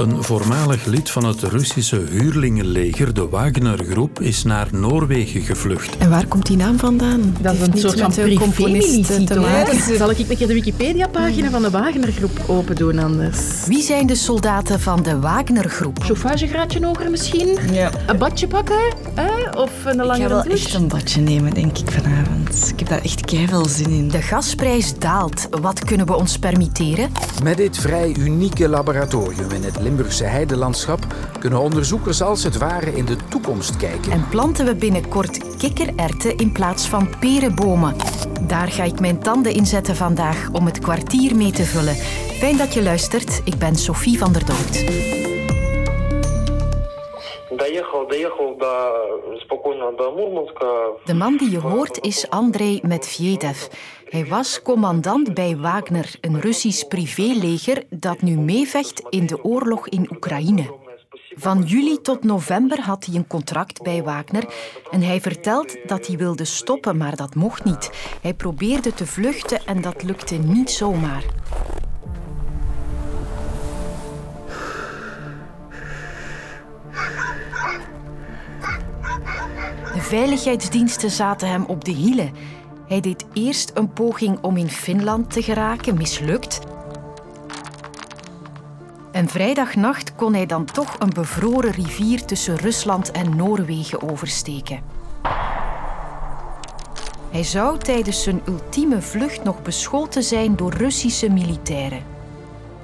Een voormalig lid van het Russische huurlingenleger, de Wagner-groep, is naar Noorwegen gevlucht. En waar komt die naam vandaan? Dat is een soort van privé-militie. Zal ik een keer de Wikipedia-pagina van de Wagner-groep open doen anders? Wie zijn de soldaten van de Wagner-groep? Chauffagegraadje hoger misschien? Ja. Een badje pakken? Of een lange Ik ga wel echt een badje nemen, denk ik, vanavond. Ik heb daar echt keihard zin in. De gasprijs daalt. Wat kunnen we ons permitteren? Met dit vrij unieke laboratorium in het Limburgse heidelandschap kunnen onderzoekers als het ware in de toekomst kijken. En planten we binnenkort kikkererwten in plaats van perenbomen. Daar ga ik mijn tanden in zetten vandaag om het kwartier mee te vullen. Fijn dat je luistert. Ik ben Sophie van der Dood. De man die je hoort is Andrei Medvedev. Hij was commandant bij Wagner, een Russisch privéleger dat nu meevecht in de oorlog in Oekraïne. Van juli tot november had hij een contract bij Wagner en hij vertelt dat hij wilde stoppen, maar dat mocht niet. Hij probeerde te vluchten en dat lukte niet zomaar. De veiligheidsdiensten zaten hem op de hielen. Hij deed eerst een poging om in Finland te geraken, mislukt. En vrijdagnacht kon hij dan toch een bevroren rivier tussen Rusland en Noorwegen oversteken. Hij zou tijdens zijn ultieme vlucht nog beschoten zijn door Russische militairen.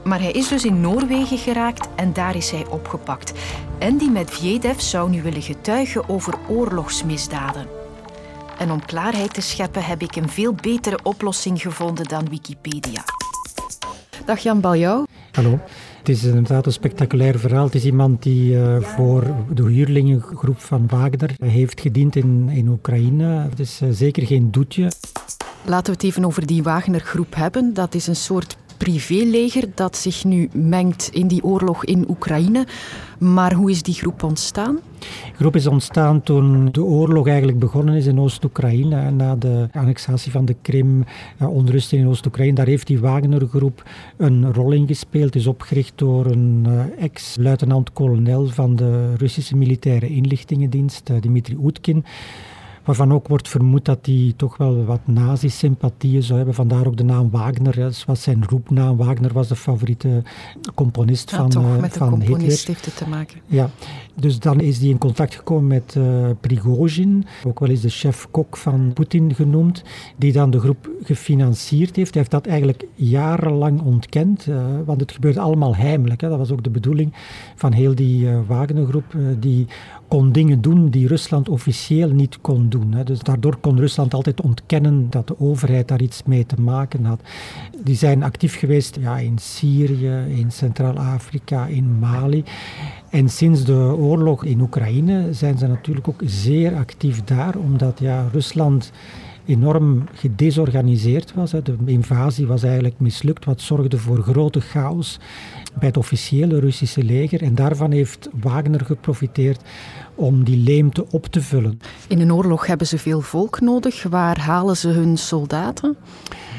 Maar hij is dus in Noorwegen geraakt en daar is hij opgepakt. En die Medvedev zou nu willen getuigen over oorlogsmisdaden. En om klaarheid te scheppen heb ik een veel betere oplossing gevonden dan Wikipedia. Dag Jan Baljouw. Hallo. Het is inderdaad een spectaculair verhaal. Het is iemand die uh, voor de huurlingengroep van Wagner heeft gediend in, in Oekraïne. Het is uh, zeker geen doetje. Laten we het even over die Wagner-groep hebben. Dat is een soort privéleger dat zich nu mengt in die oorlog in Oekraïne. Maar hoe is die groep ontstaan? De groep is ontstaan toen de oorlog eigenlijk begonnen is in Oost-Oekraïne. Na de annexatie van de Krim, onrust in Oost-Oekraïne. Daar heeft die Wagner-groep een rol in gespeeld. is opgericht door een ex-luitenant-kolonel van de Russische militaire inlichtingendienst, Dmitri Oetkin waarvan ook wordt vermoed dat hij toch wel wat nazi-sympathieën zou hebben. Vandaar ook de naam Wagner. Dat was zijn roepnaam. Wagner was de favoriete componist ja, van, toch, uh, met de van componist Hitler. heeft het te maken. Ja, dus dan is hij in contact gekomen met uh, Prigozhin, ook wel eens de chef-kok van Poetin genoemd, die dan de groep gefinancierd heeft. Hij heeft dat eigenlijk jarenlang ontkend, uh, want het gebeurde allemaal heimelijk. Hè. Dat was ook de bedoeling van heel die Wagner-groep. die kon dingen doen die Rusland officieel niet kon doen. Hè. Dus daardoor kon Rusland altijd ontkennen dat de overheid daar iets mee te maken had. Die zijn actief geweest ja, in Syrië, in Centraal-Afrika, in Mali. En sinds de oorlog in Oekraïne zijn ze natuurlijk ook zeer actief daar, omdat ja, Rusland enorm gedesorganiseerd was. De invasie was eigenlijk mislukt, wat zorgde voor grote chaos bij het officiële Russische leger. En daarvan heeft Wagner geprofiteerd om die leemte op te vullen. In een oorlog hebben ze veel volk nodig. Waar halen ze hun soldaten?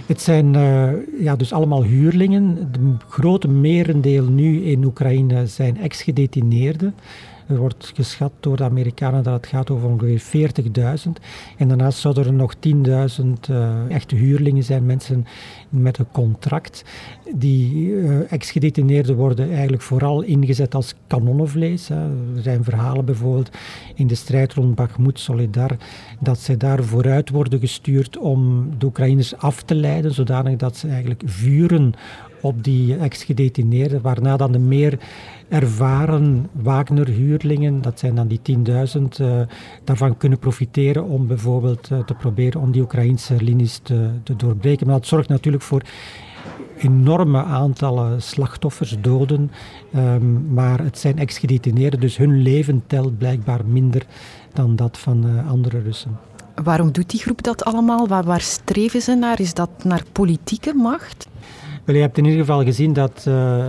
Het zijn uh, ja, dus allemaal huurlingen. De grote merendeel nu in Oekraïne zijn ex-gedetineerden. Er wordt geschat door de Amerikanen dat het gaat over ongeveer 40.000. En daarnaast zouden er nog 10.000 uh, echte huurlingen zijn, mensen met een contract. Die uh, ex-gedetineerden worden eigenlijk vooral ingezet als kanonnenvlees. Hè. Er zijn verhalen bijvoorbeeld in de strijd rond Bakhmut, Solidar, dat zij daar vooruit worden gestuurd om de Oekraïners af te leiden, zodanig dat ze eigenlijk vuren op die ex-gedetineerden, waarna dan de meer ervaren Wagner-huurlingen, dat zijn dan die 10.000, uh, daarvan kunnen profiteren om bijvoorbeeld uh, te proberen om die Oekraïnse linies te, te doorbreken. Maar dat zorgt natuurlijk voor enorme aantallen slachtoffers, doden, um, maar het zijn ex-gedetineerden, dus hun leven telt blijkbaar minder dan dat van uh, andere Russen. Waarom doet die groep dat allemaal? Waar streven ze naar? Is dat naar politieke macht? Wel, je hebt in ieder geval gezien dat uh,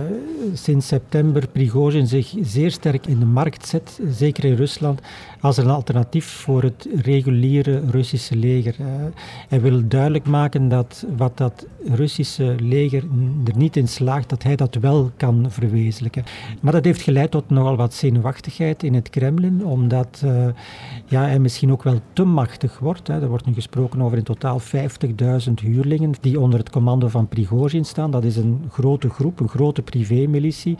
sinds september Prigozhin zich zeer sterk in de markt zet, zeker in Rusland, als een alternatief voor het reguliere Russische leger. Uh, hij wil duidelijk maken dat wat dat Russische leger er niet in slaagt, dat hij dat wel kan verwezenlijken. Maar dat heeft geleid tot nogal wat zenuwachtigheid in het Kremlin, omdat uh, ja, hij misschien ook wel te machtig wordt. Hè. Er wordt nu gesproken over in totaal 50.000 huurlingen die onder het commando van Prigozhin staan. Dat is een grote groep, een grote privémilitie.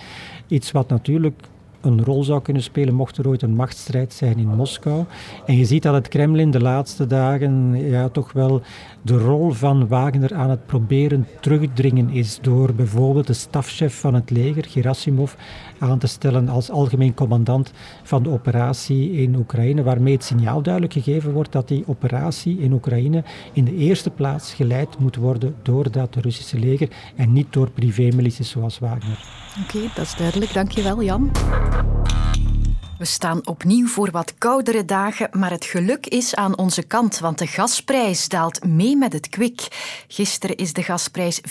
Iets wat natuurlijk een rol zou kunnen spelen mocht er ooit een machtsstrijd zijn in Moskou. En je ziet dat het Kremlin de laatste dagen ja, toch wel de rol van Wagner aan het proberen terugdringen is door bijvoorbeeld de stafchef van het leger, Gerasimov, aan te stellen als algemeen commandant van de operatie in Oekraïne, waarmee het signaal duidelijk gegeven wordt dat die operatie in Oekraïne in de eerste plaats geleid moet worden door dat Russische leger en niet door privémilities zoals Wagner. Oké, dat is duidelijk. Dankjewel, Jan. We staan opnieuw voor wat koudere dagen, maar het geluk is aan onze kant, want de gasprijs daalt mee met het kwik. Gisteren is de gasprijs 15%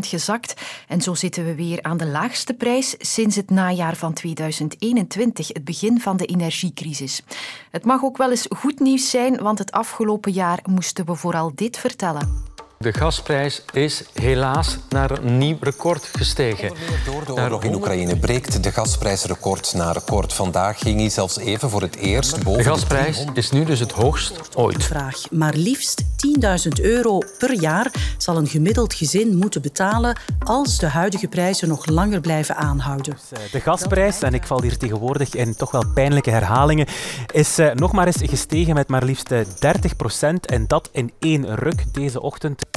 gezakt en zo zitten we weer aan de laagste prijs sinds het najaar van 2021, het begin van de energiecrisis. Het mag ook wel eens goed nieuws zijn, want het afgelopen jaar moesten we vooral dit vertellen. De gasprijs is helaas naar een nieuw record gestegen. Door de oorlog in Oekraïne breekt de gasprijsrecord naar record. Vandaag ging hij zelfs even voor het eerst boven de gasprijs is nu dus het hoogst ooit. Vraag. Maar liefst 10.000 euro per jaar zal een gemiddeld gezin moeten betalen als de huidige prijzen nog langer blijven aanhouden. De gasprijs, en ik val hier tegenwoordig in toch wel pijnlijke herhalingen, is eh, nog maar eens gestegen met maar liefst 30 eh, procent. En dat in één ruk deze ochtend.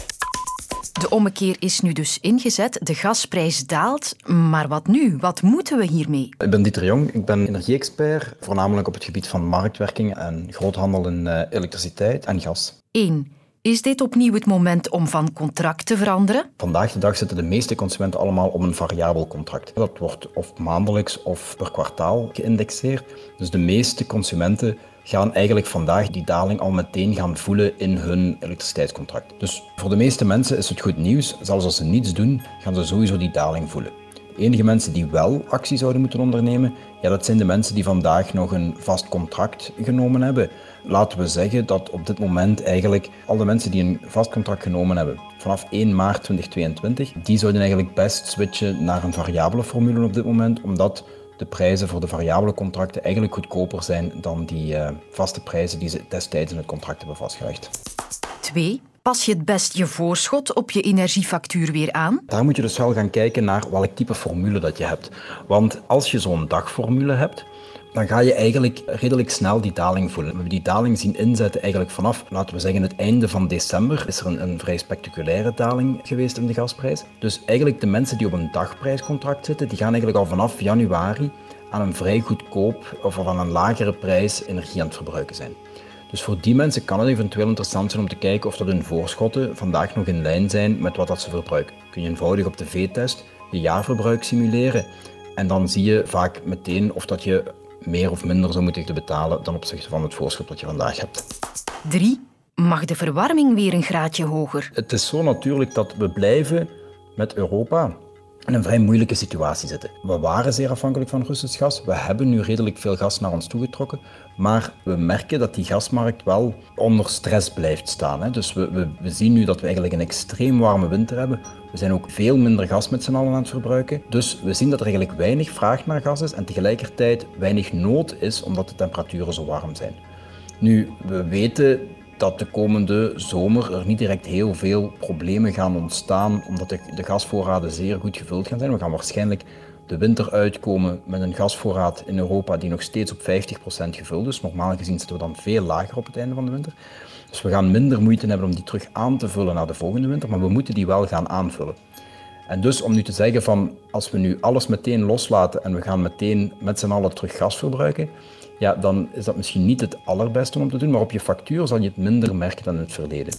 De ommekeer is nu dus ingezet, de gasprijs daalt. Maar wat nu? Wat moeten we hiermee? Ik ben Dieter Jong, ik ben energie-expert, voornamelijk op het gebied van marktwerking en groothandel in uh, elektriciteit en gas. 1. Is dit opnieuw het moment om van contract te veranderen? Vandaag de dag zitten de meeste consumenten allemaal op een variabel contract. Dat wordt of maandelijks of per kwartaal geïndexeerd. Dus de meeste consumenten gaan eigenlijk vandaag die daling al meteen gaan voelen in hun elektriciteitscontract. Dus voor de meeste mensen is het goed nieuws. Zelfs als ze niets doen, gaan ze sowieso die daling voelen. De enige mensen die wel actie zouden moeten ondernemen, ja, dat zijn de mensen die vandaag nog een vast contract genomen hebben. Laten we zeggen dat op dit moment eigenlijk al de mensen die een vast contract genomen hebben vanaf 1 maart 2022, die zouden eigenlijk best switchen naar een variabele formule op dit moment, omdat de prijzen voor de variabele contracten eigenlijk goedkoper zijn dan die uh, vaste prijzen die ze destijds in het contract hebben vastgelegd. 2. Pas je het best je voorschot op je energiefactuur weer aan? Daar moet je dus wel gaan kijken naar welk type formule dat je hebt. Want als je zo'n dagformule hebt, dan ga je eigenlijk redelijk snel die daling voelen. We hebben die daling zien inzetten eigenlijk vanaf, laten we zeggen, het einde van december is er een, een vrij spectaculaire daling geweest in de gasprijs. Dus eigenlijk de mensen die op een dagprijscontract zitten, die gaan eigenlijk al vanaf januari aan een vrij goedkoop of aan een lagere prijs energie aan het verbruiken zijn. Dus voor die mensen kan het eventueel interessant zijn om te kijken of dat hun voorschotten vandaag nog in lijn zijn met wat dat ze verbruiken. Kun je eenvoudig op de V-test je jaarverbruik simuleren en dan zie je vaak meteen of dat je meer of minder zou moeten betalen dan opzichte van het voorschot dat je vandaag hebt. 3. Mag de verwarming weer een graadje hoger? Het is zo natuurlijk dat we blijven met Europa in een vrij moeilijke situatie zitten. We waren zeer afhankelijk van Russisch gas. We hebben nu redelijk veel gas naar ons toegetrokken. Maar we merken dat die gasmarkt wel onder stress blijft staan. Hè. Dus we, we, we zien nu dat we eigenlijk een extreem warme winter hebben. We zijn ook veel minder gas met z'n allen aan het verbruiken. Dus we zien dat er eigenlijk weinig vraag naar gas is en tegelijkertijd weinig nood is omdat de temperaturen zo warm zijn. Nu, we weten dat de komende zomer er niet direct heel veel problemen gaan ontstaan, omdat de, de gasvoorraden zeer goed gevuld gaan zijn. We gaan waarschijnlijk de winter uitkomen met een gasvoorraad in Europa die nog steeds op 50% gevuld is. Normaal gezien zitten we dan veel lager op het einde van de winter. Dus we gaan minder moeite hebben om die terug aan te vullen naar de volgende winter, maar we moeten die wel gaan aanvullen. En dus om nu te zeggen van als we nu alles meteen loslaten en we gaan meteen met z'n allen terug gas verbruiken, ja, dan is dat misschien niet het allerbeste om te doen, maar op je factuur zal je het minder merken dan in het verleden.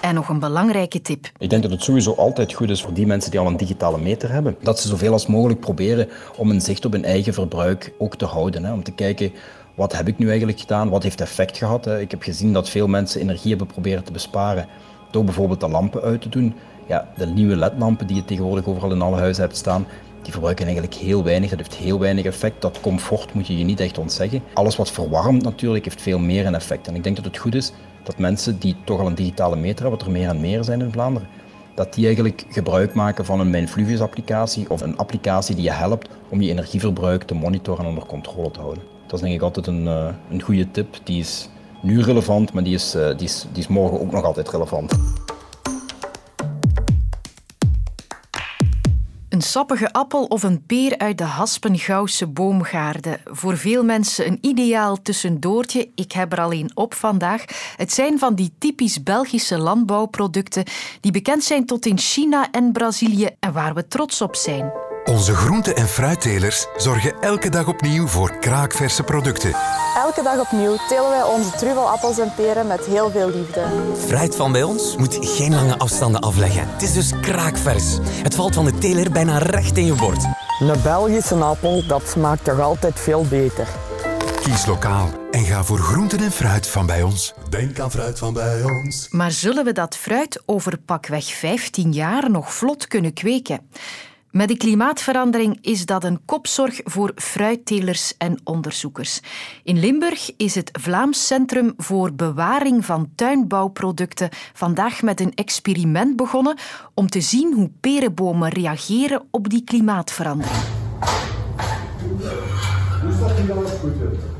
En nog een belangrijke tip. Ik denk dat het sowieso altijd goed is voor die mensen die al een digitale meter hebben, dat ze zoveel als mogelijk proberen om een zicht op hun eigen verbruik ook te houden. Hè, om te kijken, wat heb ik nu eigenlijk gedaan? Wat heeft effect gehad? Hè? Ik heb gezien dat veel mensen energie hebben proberen te besparen door bijvoorbeeld de lampen uit te doen. Ja, de nieuwe ledlampen die je tegenwoordig overal in alle huizen hebt staan, die verbruiken eigenlijk heel weinig. Het heeft heel weinig effect. Dat comfort moet je je niet echt ontzeggen. Alles wat verwarmt natuurlijk heeft veel meer een effect. En ik denk dat het goed is dat mensen die toch al een digitale meter hebben, wat er meer en meer zijn in Vlaanderen, dat die eigenlijk gebruik maken van een Mijnfluvius applicatie of een applicatie die je helpt om je energieverbruik te monitoren en onder controle te houden. Dat is denk ik altijd een, uh, een goede tip. Die is nu relevant, maar die is, uh, die, is, die is morgen ook nog altijd relevant. Een sappige appel of een peer uit de Haspengouwse boomgaarden. Voor veel mensen een ideaal tussendoortje. Ik heb er alleen op vandaag. Het zijn van die typisch Belgische landbouwproducten die bekend zijn tot in China en Brazilië en waar we trots op zijn. Onze groente- en fruittelers zorgen elke dag opnieuw voor kraakverse producten. Elke dag opnieuw telen wij onze truvelappels en peren met heel veel liefde. Fruit van bij ons moet geen lange afstanden afleggen. Het is dus kraakvers. Het valt van de teler bijna recht in je bord. Een Belgische appel, dat smaakt toch altijd veel beter. Kies lokaal en ga voor groenten en fruit van bij ons. Denk aan fruit van bij ons. Maar zullen we dat fruit over pakweg 15 jaar nog vlot kunnen kweken? Met de klimaatverandering is dat een kopzorg voor fruittelers en onderzoekers. In Limburg is het Vlaams Centrum voor Bewaring van Tuinbouwproducten vandaag met een experiment begonnen om te zien hoe perenbomen reageren op die klimaatverandering.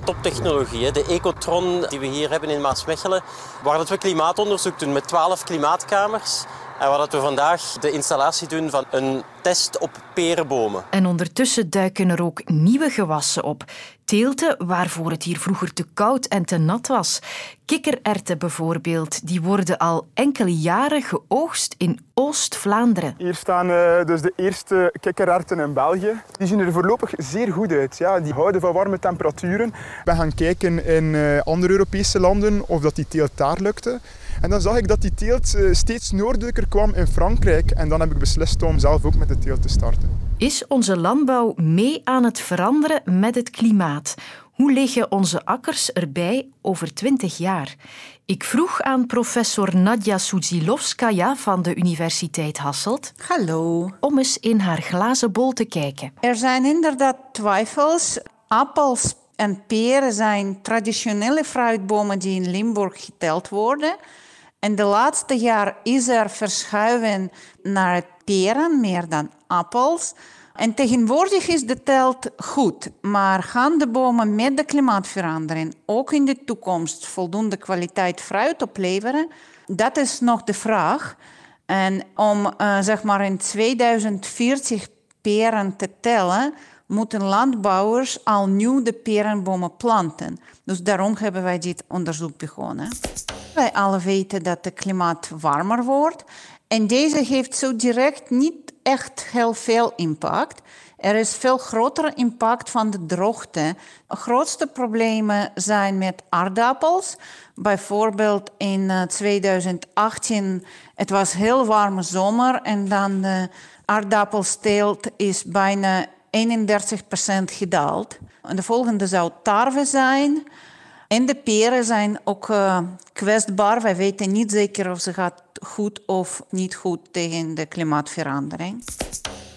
Toptechnologie, de Ecotron die we hier hebben in Maasmechelen, waar we klimaatonderzoek doen met 12 klimaatkamers. En waar we vandaag de installatie doen van een test op perenbomen. En ondertussen duiken er ook nieuwe gewassen op. Teelten waarvoor het hier vroeger te koud en te nat was. Kikkererwten bijvoorbeeld, die worden al enkele jaren geoogst in Oost-Vlaanderen. Hier staan uh, dus de eerste kikkererwten in België. Die zien er voorlopig zeer goed uit. Ja. Die houden van warme temperaturen. We gaan kijken in uh, andere Europese landen of dat die teelt daar lukte. En dan zag ik dat die teelt uh, steeds noordelijker kwam in Frankrijk. En dan heb ik beslist om zelf ook met de teelt te starten. Is onze landbouw mee aan het veranderen met het klimaat? Hoe liggen onze akkers erbij over 20 jaar? Ik vroeg aan professor Nadja Sudzilovskaya van de Universiteit Hasselt. Hallo. Om eens in haar glazen bol te kijken. Er zijn inderdaad twijfels. Appels en peren zijn traditionele fruitbomen die in Limburg geteld worden. En de laatste jaar is er verschuiven naar peren, meer dan appels. En tegenwoordig is de telt goed, maar gaan de bomen met de klimaatverandering ook in de toekomst voldoende kwaliteit fruit opleveren? Dat is nog de vraag. En om uh, zeg maar in 2040 peren te tellen, moeten landbouwers al nieuw de perenbomen planten. Dus daarom hebben wij dit onderzoek begonnen. Wij alle weten dat het klimaat warmer wordt. En deze heeft zo direct niet echt heel veel impact. Er is veel groter impact van de droogte. De grootste problemen zijn met aardappels. Bijvoorbeeld in 2018, het was heel warme zomer en dan de aardappelsteelt is bijna 31% gedaald. De volgende zou tarwe zijn. En de peren zijn ook uh, kwetsbaar. Wij weten niet zeker of ze gaat goed of niet goed tegen de klimaatverandering.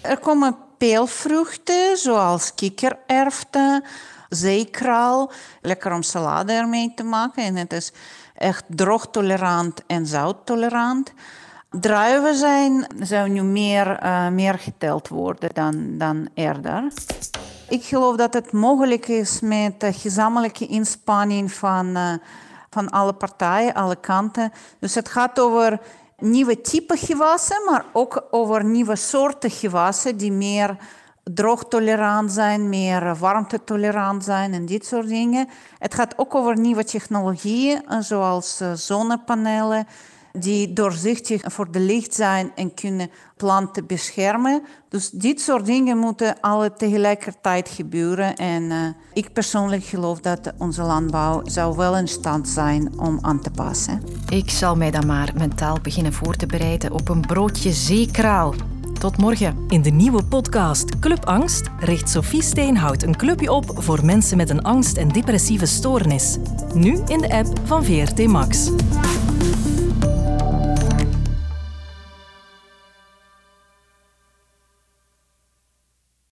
Er komen peelvruchten zoals kikkererwten, zeekraal. Lekker om salade ermee te maken. En het is echt droogtolerant en zouttolerant. Druiven zijn, zou nu meer, uh, meer geteld worden dan, dan eerder. Ik geloof dat het mogelijk is met de gezamenlijke inspanning van, uh, van alle partijen, alle kanten. Dus het gaat over nieuwe type gewassen, maar ook over nieuwe soorten gewassen die meer droogtolerant zijn, meer warmtetolerant zijn en dit soort dingen. Het gaat ook over nieuwe technologieën, zoals uh, zonnepanelen die doorzichtig voor de licht zijn en kunnen planten beschermen. Dus dit soort dingen moeten alle tegelijkertijd gebeuren. En uh, ik persoonlijk geloof dat onze landbouw zou wel in stand zijn om aan te passen. Ik zal mij dan maar mentaal beginnen voor te bereiden op een broodje zeekraal. Tot morgen. In de nieuwe podcast Club Angst richt Sophie Steenhout een clubje op voor mensen met een angst- en depressieve stoornis. Nu in de app van VRT Max.